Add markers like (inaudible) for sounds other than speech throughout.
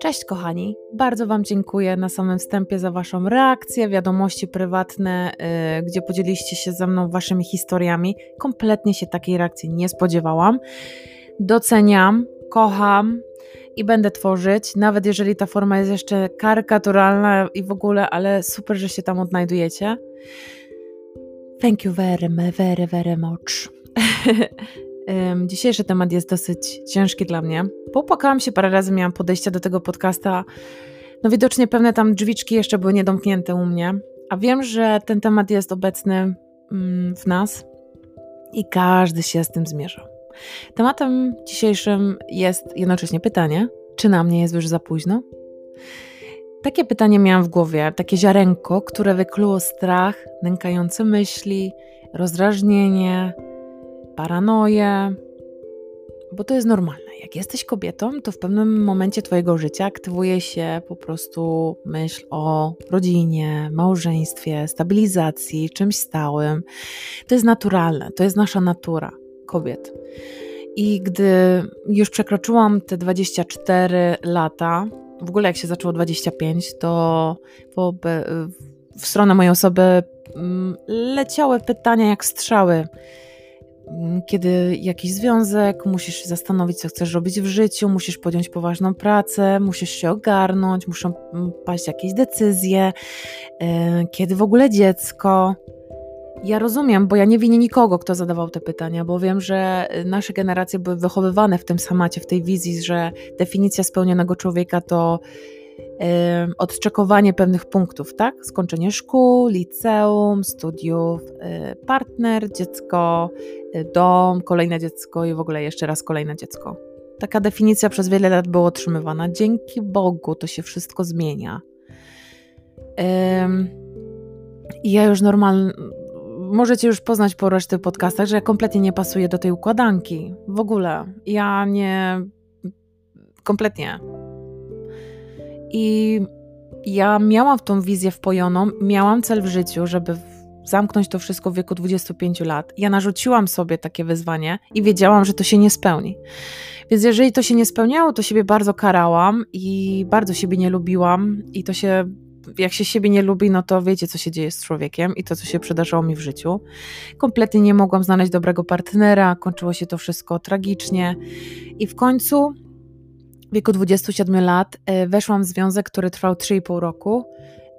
Cześć kochani, bardzo Wam dziękuję na samym wstępie za Waszą reakcję, wiadomości prywatne, yy, gdzie podzieliście się ze mną Waszymi historiami. Kompletnie się takiej reakcji nie spodziewałam. Doceniam, kocham i będę tworzyć, nawet jeżeli ta forma jest jeszcze karykaturalna i w ogóle, ale super, że się tam odnajdujecie. Thank you very, very, very much. (laughs) Dzisiejszy temat jest dosyć ciężki dla mnie. Popłakałam się parę razy, miałam podejście do tego podcasta. No widocznie pewne tam drzwiczki jeszcze były niedomknięte u mnie. A wiem, że ten temat jest obecny mm, w nas i każdy się z tym zmierza. Tematem dzisiejszym jest jednocześnie pytanie, czy na mnie jest już za późno? Takie pytanie miałam w głowie, takie ziarenko, które wykluło strach, nękające myśli, rozdrażnienie, paranoję, bo to jest normalne. Jak jesteś kobietą, to w pewnym momencie Twojego życia aktywuje się po prostu myśl o rodzinie, małżeństwie, stabilizacji, czymś stałym. To jest naturalne, to jest nasza natura kobiet. I gdy już przekroczyłam te 24 lata, w ogóle jak się zaczęło 25, to w stronę mojej osoby mm, leciały pytania jak strzały kiedy jakiś związek, musisz się zastanowić, co chcesz robić w życiu, musisz podjąć poważną pracę, musisz się ogarnąć, muszą mm, paść jakieś decyzje, e, kiedy w ogóle dziecko. Ja rozumiem, bo ja nie winię nikogo, kto zadawał te pytania, bo wiem, że nasze generacje były wychowywane w tym samacie, w tej wizji, że definicja spełnionego człowieka to odczekowanie pewnych punktów, tak? Skończenie szkół, liceum, studiów, y, partner, dziecko, y, dom, kolejne dziecko i w ogóle jeszcze raz kolejne dziecko. Taka definicja przez wiele lat była otrzymywana. Dzięki Bogu to się wszystko zmienia. I ja już normalnie. Możecie już poznać po reszty podcastach, że ja kompletnie nie pasuję do tej układanki. W ogóle. Ja nie. Kompletnie. I ja miałam tą wizję wpojoną, miałam cel w życiu, żeby zamknąć to wszystko w wieku 25 lat. Ja narzuciłam sobie takie wyzwanie i wiedziałam, że to się nie spełni. Więc jeżeli to się nie spełniało, to siebie bardzo karałam i bardzo siebie nie lubiłam i to się jak się siebie nie lubi, no to wiecie, co się dzieje z człowiekiem i to, co się przydarzało mi w życiu. Kompletnie nie mogłam znaleźć dobrego partnera, kończyło się to wszystko tragicznie i w końcu w wieku 27 lat e, weszłam w związek, który trwał 3,5 roku.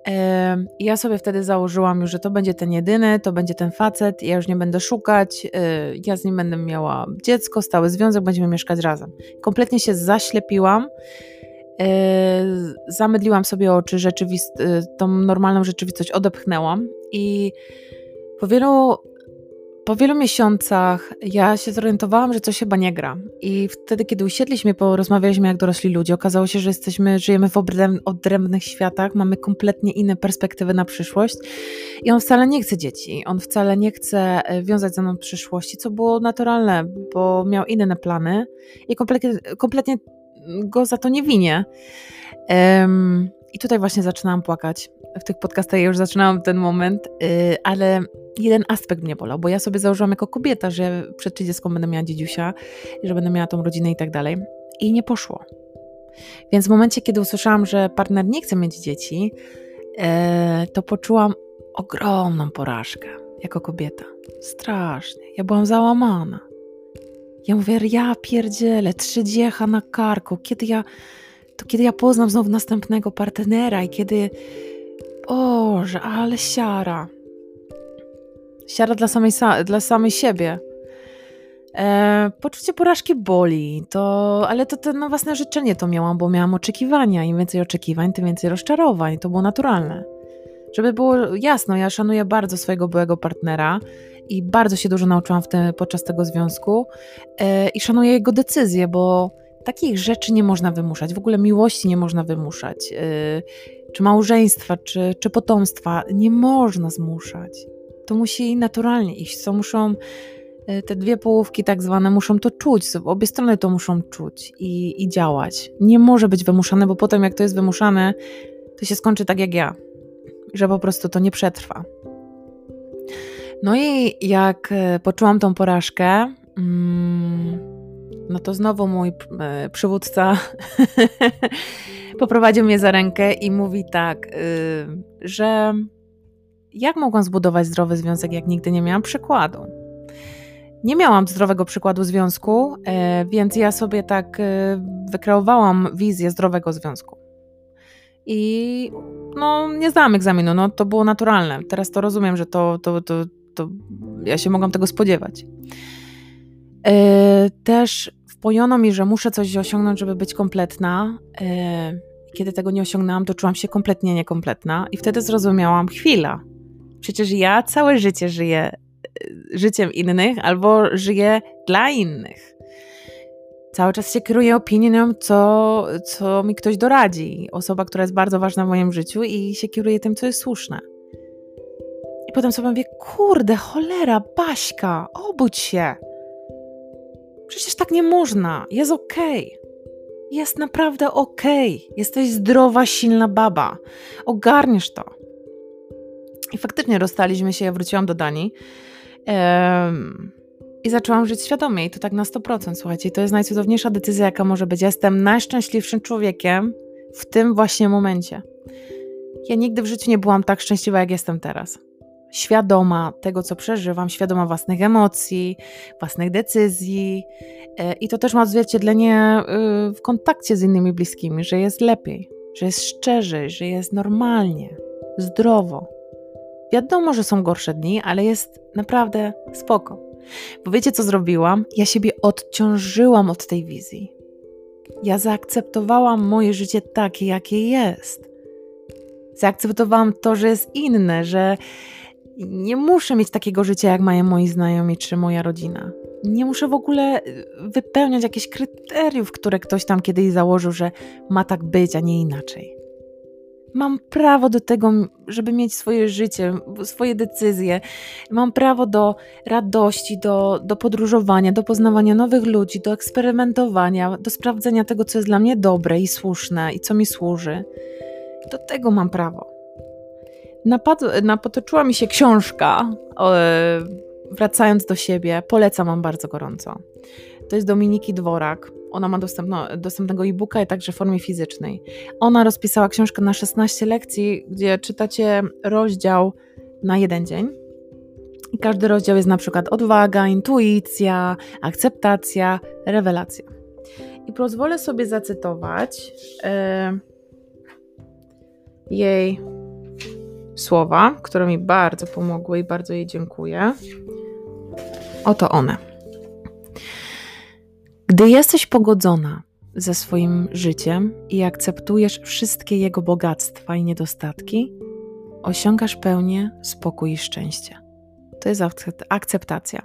E, ja sobie wtedy założyłam już, że to będzie ten jedyny, to będzie ten facet, ja już nie będę szukać, e, ja z nim będę miała dziecko, stały związek, będziemy mieszkać razem. Kompletnie się zaślepiłam, zamydliłam sobie oczy, rzeczywist- tą normalną rzeczywistość odepchnęłam i po wielu po wielu miesiącach ja się zorientowałam, że coś chyba nie gra. I wtedy, kiedy usiedliśmy, porozmawialiśmy jak dorośli ludzie, okazało się, że jesteśmy, żyjemy w odrębnych światach, mamy kompletnie inne perspektywy na przyszłość. I on wcale nie chce dzieci, on wcale nie chce e, wiązać ze mną przyszłości, co było naturalne, bo miał inne plany i kompletnie, kompletnie go za to nie winię. Um, I tutaj właśnie zaczynałam płakać. W tych podcastach ja już zaczynałam ten moment, yy, ale jeden aspekt mnie bolał, bo ja sobie założyłam jako kobieta, że przed 30 będę miała dziedziusia, że będę miała tą rodzinę i tak dalej. I nie poszło. Więc w momencie, kiedy usłyszałam, że partner nie chce mieć dzieci, e, to poczułam ogromną porażkę jako kobieta. Strasznie. Ja byłam załamana. Ja mówię, ja pierdzielę, trzydziecha na karku, kiedy ja, to kiedy ja poznam znowu następnego partnera i kiedy, Boże, ale siara. Siara dla samej, dla samej siebie. E, poczucie porażki boli, to, ale to, to na własne życzenie to miałam, bo miałam oczekiwania. Im więcej oczekiwań, tym więcej rozczarowań. To było naturalne. Żeby było jasno, ja szanuję bardzo swojego byłego partnera i bardzo się dużo nauczyłam w tym, podczas tego związku e, i szanuję jego decyzje, bo takich rzeczy nie można wymuszać. W ogóle miłości nie można wymuszać. E, czy małżeństwa, czy, czy potomstwa nie można zmuszać to musi naturalnie iść. Co muszą e, te dwie połówki tak zwane muszą to czuć, obie strony to muszą czuć i, i działać. Nie może być wymuszane, bo potem jak to jest wymuszane, to się skończy tak jak ja, że po prostu to nie przetrwa. No i jak e, poczułam tą porażkę, mm, no to znowu mój e, przywódca (laughs) poprowadził mnie za rękę i mówi tak, y, że jak mogłam zbudować zdrowy związek, jak nigdy nie miałam przykładu? Nie miałam zdrowego przykładu związku, e, więc ja sobie tak e, wykreowałam wizję zdrowego związku. I no, nie zdałam egzaminu, no to było naturalne. Teraz to rozumiem, że to, to, to, to ja się mogłam tego spodziewać. E, też wpojono mi, że muszę coś osiągnąć, żeby być kompletna. Kiedy tego nie osiągnęłam, to czułam się kompletnie niekompletna, i wtedy zrozumiałam: chwila, przecież ja całe życie żyję życiem innych albo żyję dla innych. Cały czas się kieruję opinią, co, co mi ktoś doradzi. Osoba, która jest bardzo ważna w moim życiu i się kieruje tym, co jest słuszne. I potem sobie mówię, kurde, cholera, Baśka, obudź się. Przecież tak nie można. Jest okej. Okay. Jest naprawdę okej. Okay. Jesteś zdrowa, silna baba. Ogarniesz to. I faktycznie rozstaliśmy się, ja wróciłam do Danii. I zaczęłam żyć świadomie i to tak na 100%. Słuchajcie, to jest najcudowniejsza decyzja, jaka może być. Ja jestem najszczęśliwszym człowiekiem w tym właśnie momencie. Ja nigdy w życiu nie byłam tak szczęśliwa, jak jestem teraz. Świadoma tego, co przeżywam, świadoma własnych emocji, własnych decyzji. E, I to też ma odzwierciedlenie y, w kontakcie z innymi bliskimi, że jest lepiej, że jest szczerzej, że jest normalnie, zdrowo. Wiadomo, że są gorsze dni, ale jest naprawdę spoko. Bo wiecie, co zrobiłam? Ja siebie odciążyłam od tej wizji. Ja zaakceptowałam moje życie takie, jakie jest. Zaakceptowałam to, że jest inne, że nie muszę mieć takiego życia, jak mają moi znajomi czy moja rodzina. Nie muszę w ogóle wypełniać jakichś kryteriów, które ktoś tam kiedyś założył, że ma tak być, a nie inaczej. Mam prawo do tego, żeby mieć swoje życie, swoje decyzje. Mam prawo do radości, do, do podróżowania, do poznawania nowych ludzi, do eksperymentowania, do sprawdzenia tego, co jest dla mnie dobre i słuszne i co mi służy. Do tego mam prawo. Napad, napotoczyła mi się książka, e, wracając do siebie. Polecam wam bardzo gorąco. To jest Dominiki Dworak ona ma dostępno, dostępnego e-booka i także w formie fizycznej. Ona rozpisała książkę na 16 lekcji, gdzie czytacie rozdział na jeden dzień. I każdy rozdział jest na przykład odwaga, intuicja, akceptacja, rewelacja. I pozwolę sobie zacytować yy, jej słowa, które mi bardzo pomogły i bardzo jej dziękuję. Oto one. Gdy jesteś pogodzona ze swoim życiem i akceptujesz wszystkie jego bogactwa i niedostatki, osiągasz pełnię spokój i szczęście. To jest akceptacja.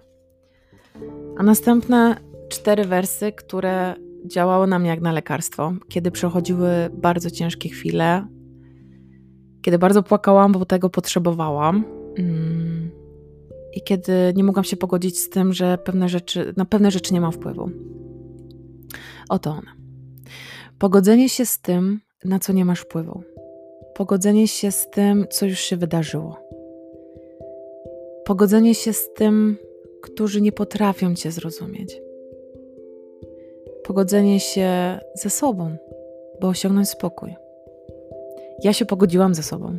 A następne cztery wersy, które działały na mnie jak na lekarstwo, kiedy przechodziły bardzo ciężkie chwile, kiedy bardzo płakałam, bo tego potrzebowałam. Mm, I kiedy nie mogłam się pogodzić z tym, że pewne rzeczy, na pewne rzeczy nie mam wpływu. Oto ona. Pogodzenie się z tym, na co nie masz wpływu. Pogodzenie się z tym, co już się wydarzyło. Pogodzenie się z tym, którzy nie potrafią Cię zrozumieć. Pogodzenie się ze sobą, by osiągnąć spokój. Ja się pogodziłam ze sobą.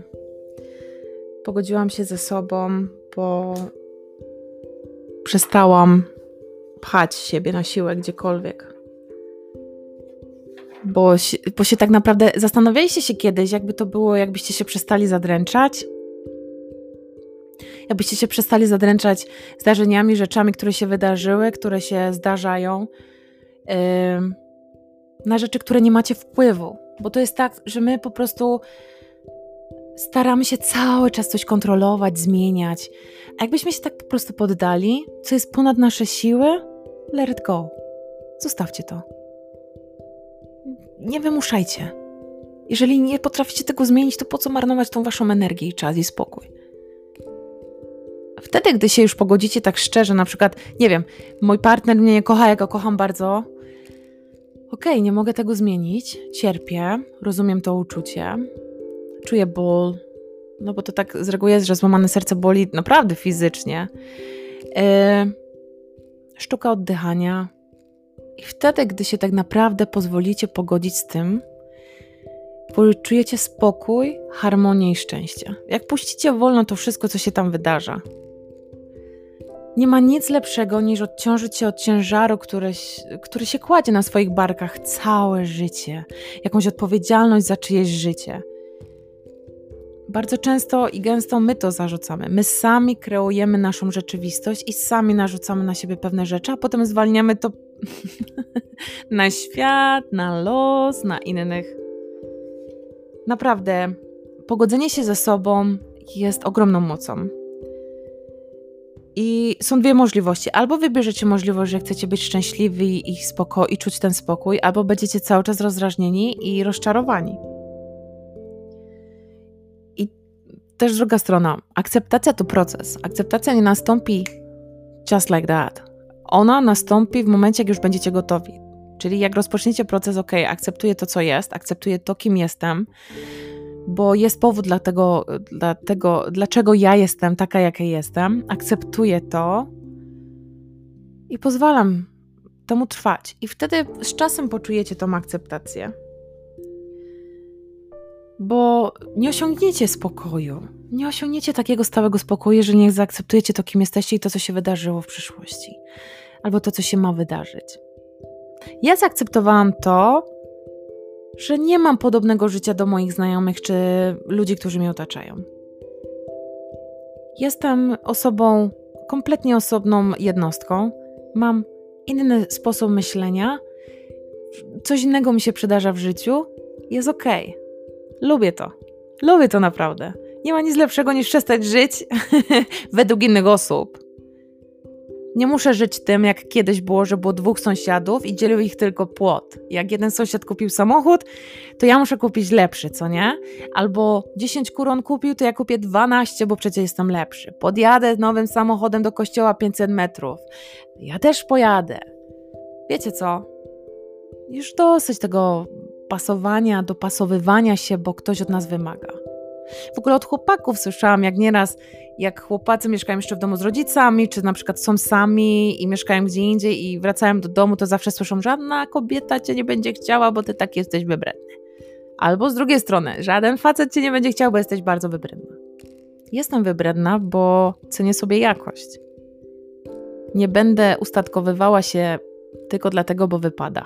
Pogodziłam się ze sobą, bo przestałam pchać siebie na siłę gdziekolwiek bo, bo się tak naprawdę zastanawialiście się kiedyś, jakby to było, jakbyście się przestali zadręczać, jakbyście się przestali zadręczać zdarzeniami, rzeczami, które się wydarzyły, które się zdarzają, yy, na rzeczy, które nie macie wpływu. Bo to jest tak, że my po prostu staramy się cały czas coś kontrolować, zmieniać. A jakbyśmy się tak po prostu poddali, co jest ponad nasze siły, let it go. Zostawcie to nie wymuszajcie. Jeżeli nie potraficie tego zmienić, to po co marnować tą waszą energię i czas i spokój? Wtedy, gdy się już pogodzicie tak szczerze, na przykład, nie wiem, mój partner mnie nie kocha, ja go kocham bardzo. Okej, okay, nie mogę tego zmienić, cierpię, rozumiem to uczucie, czuję ból, no bo to tak z reguły jest, że złamane serce boli naprawdę fizycznie. Yy, sztuka oddychania. I wtedy, gdy się tak naprawdę pozwolicie pogodzić z tym, czujecie spokój, harmonię i szczęście. Jak puścicie wolno to wszystko, co się tam wydarza. Nie ma nic lepszego niż odciążyć się od ciężaru, który, który się kładzie na swoich barkach całe życie, jakąś odpowiedzialność za czyjeś życie. Bardzo często i gęsto my to zarzucamy. My sami kreujemy naszą rzeczywistość i sami narzucamy na siebie pewne rzeczy, a potem zwalniamy to (laughs) na świat, na los, na innych. Naprawdę, pogodzenie się ze sobą jest ogromną mocą. I są dwie możliwości. Albo wybierzecie możliwość, że chcecie być szczęśliwi i, spoko- i czuć ten spokój, albo będziecie cały czas rozdrażnieni i rozczarowani. I też druga strona. Akceptacja to proces. Akceptacja nie nastąpi just like that. Ona nastąpi w momencie, jak już będziecie gotowi. Czyli jak rozpoczniecie proces, ok, akceptuję to, co jest, akceptuję to, kim jestem, bo jest powód dla tego, dla tego, dlaczego ja jestem taka, jaka jestem, akceptuję to i pozwalam temu trwać. I wtedy z czasem poczujecie tą akceptację. Bo nie osiągniecie spokoju, nie osiągniecie takiego stałego spokoju, że nie zaakceptujecie to, kim jesteście i to, co się wydarzyło w przyszłości, albo to, co się ma wydarzyć. Ja zaakceptowałam to, że nie mam podobnego życia do moich znajomych czy ludzi, którzy mnie otaczają. Jestem osobą kompletnie osobną jednostką. Mam inny sposób myślenia. Coś innego mi się przydarza w życiu. Jest okej. Okay. Lubię to. Lubię to naprawdę. Nie ma nic lepszego niż przestać żyć (laughs) według innych osób. Nie muszę żyć tym, jak kiedyś było, że było dwóch sąsiadów i dzielił ich tylko płot. Jak jeden sąsiad kupił samochód, to ja muszę kupić lepszy, co nie? Albo 10 kuron kupił, to ja kupię 12, bo przecież jestem lepszy. Podjadę nowym samochodem do kościoła 500 metrów. Ja też pojadę. Wiecie co? Już dosyć tego pasowania, dopasowywania się, bo ktoś od nas wymaga. W ogóle od chłopaków słyszałam, jak nieraz, jak chłopacy mieszkają jeszcze w domu z rodzicami, czy na przykład są sami i mieszkają gdzie indziej i wracają do domu, to zawsze słyszą, żadna kobieta cię nie będzie chciała, bo ty tak jesteś wybredny. Albo z drugiej strony, żaden facet cię nie będzie chciał, bo jesteś bardzo wybredna. Jestem wybredna, bo cenię sobie jakość. Nie będę ustatkowywała się tylko dlatego, bo wypada.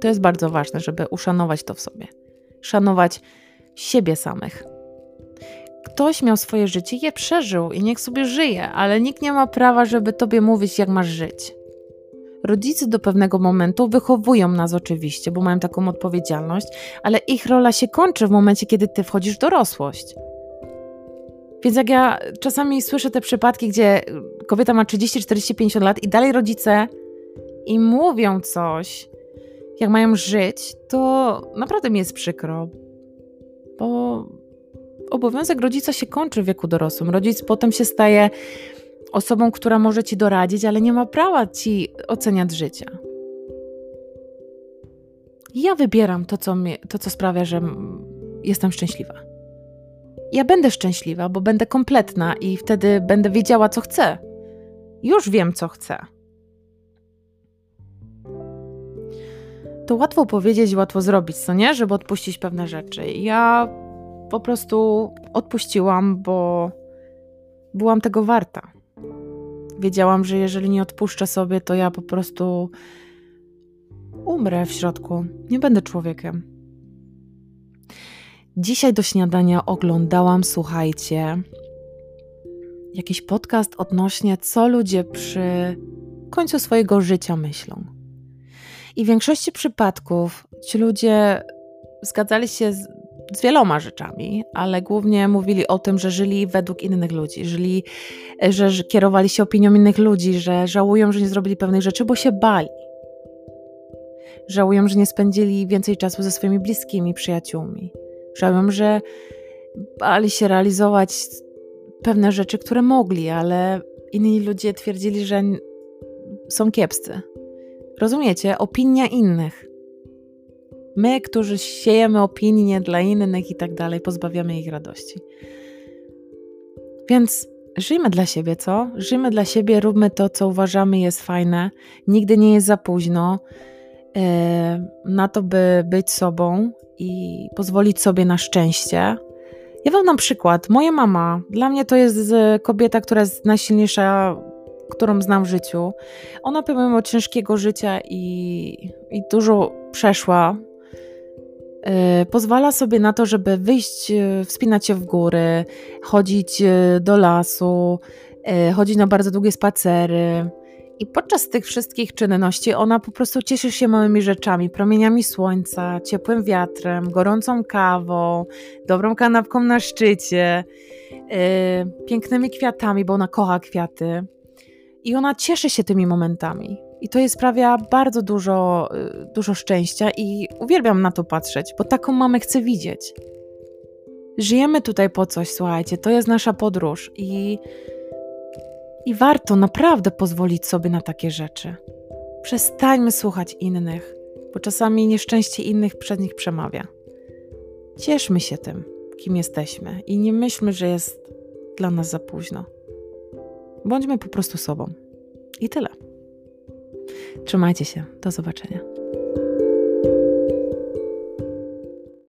To jest bardzo ważne, żeby uszanować to w sobie. Szanować siebie samych. Ktoś miał swoje życie, je przeżył i niech sobie żyje, ale nikt nie ma prawa, żeby tobie mówić, jak masz żyć. Rodzice do pewnego momentu wychowują nas oczywiście, bo mają taką odpowiedzialność, ale ich rola się kończy w momencie, kiedy ty wchodzisz w dorosłość. Więc jak ja czasami słyszę te przypadki, gdzie kobieta ma 30, 40, 50 lat i dalej rodzice i mówią coś, jak mają żyć, to naprawdę mi jest przykro, bo obowiązek rodzica się kończy w wieku dorosłym. Rodzic potem się staje osobą, która może ci doradzić, ale nie ma prawa ci oceniać życia. Ja wybieram to, co, to, co sprawia, że jestem szczęśliwa. Ja będę szczęśliwa, bo będę kompletna i wtedy będę wiedziała, co chcę. Już wiem, co chcę. To łatwo powiedzieć, łatwo zrobić, co nie? Żeby odpuścić pewne rzeczy. Ja po prostu odpuściłam, bo byłam tego warta. Wiedziałam, że jeżeli nie odpuszczę sobie, to ja po prostu umrę w środku. Nie będę człowiekiem. Dzisiaj do śniadania oglądałam, słuchajcie, jakiś podcast odnośnie, co ludzie przy końcu swojego życia myślą. I w większości przypadków ci ludzie zgadzali się z, z wieloma rzeczami, ale głównie mówili o tym, że żyli według innych ludzi, żyli, że kierowali się opinią innych ludzi, że żałują, że nie zrobili pewnych rzeczy, bo się bali. Żałują, że nie spędzili więcej czasu ze swoimi bliskimi, przyjaciółmi. Żałują, że bali się realizować pewne rzeczy, które mogli, ale inni ludzie twierdzili, że są kiepscy. Rozumiecie? Opinia innych. My, którzy siejemy opinie dla innych i tak dalej, pozbawiamy ich radości. Więc żyjmy dla siebie, co? Żyjmy dla siebie, róbmy to, co uważamy jest fajne. Nigdy nie jest za późno e, na to, by być sobą i pozwolić sobie na szczęście. Ja wam dam przykład. Moja mama, dla mnie to jest kobieta, która jest najsilniejsza, którą znam w życiu. Ona pomimo ciężkiego życia i, i dużo przeszła, yy, pozwala sobie na to, żeby wyjść, yy, wspinać się w góry, chodzić yy, do lasu, chodzić na bardzo długie spacery. I podczas tych wszystkich czynności ona po prostu cieszy się małymi rzeczami, promieniami słońca, ciepłym wiatrem, gorącą kawą, dobrą kanapką na szczycie, yy, pięknymi kwiatami, bo ona kocha kwiaty. I ona cieszy się tymi momentami. I to jest sprawia bardzo dużo, yy, dużo szczęścia i uwielbiam na to patrzeć, bo taką mamę chcę widzieć. Żyjemy tutaj po coś, słuchajcie, to jest nasza podróż i i warto naprawdę pozwolić sobie na takie rzeczy. Przestańmy słuchać innych, bo czasami nieszczęście innych przed nich przemawia. Cieszmy się tym, kim jesteśmy i nie myślmy, że jest dla nas za późno. Bądźmy po prostu sobą. I tyle. Trzymajcie się. Do zobaczenia.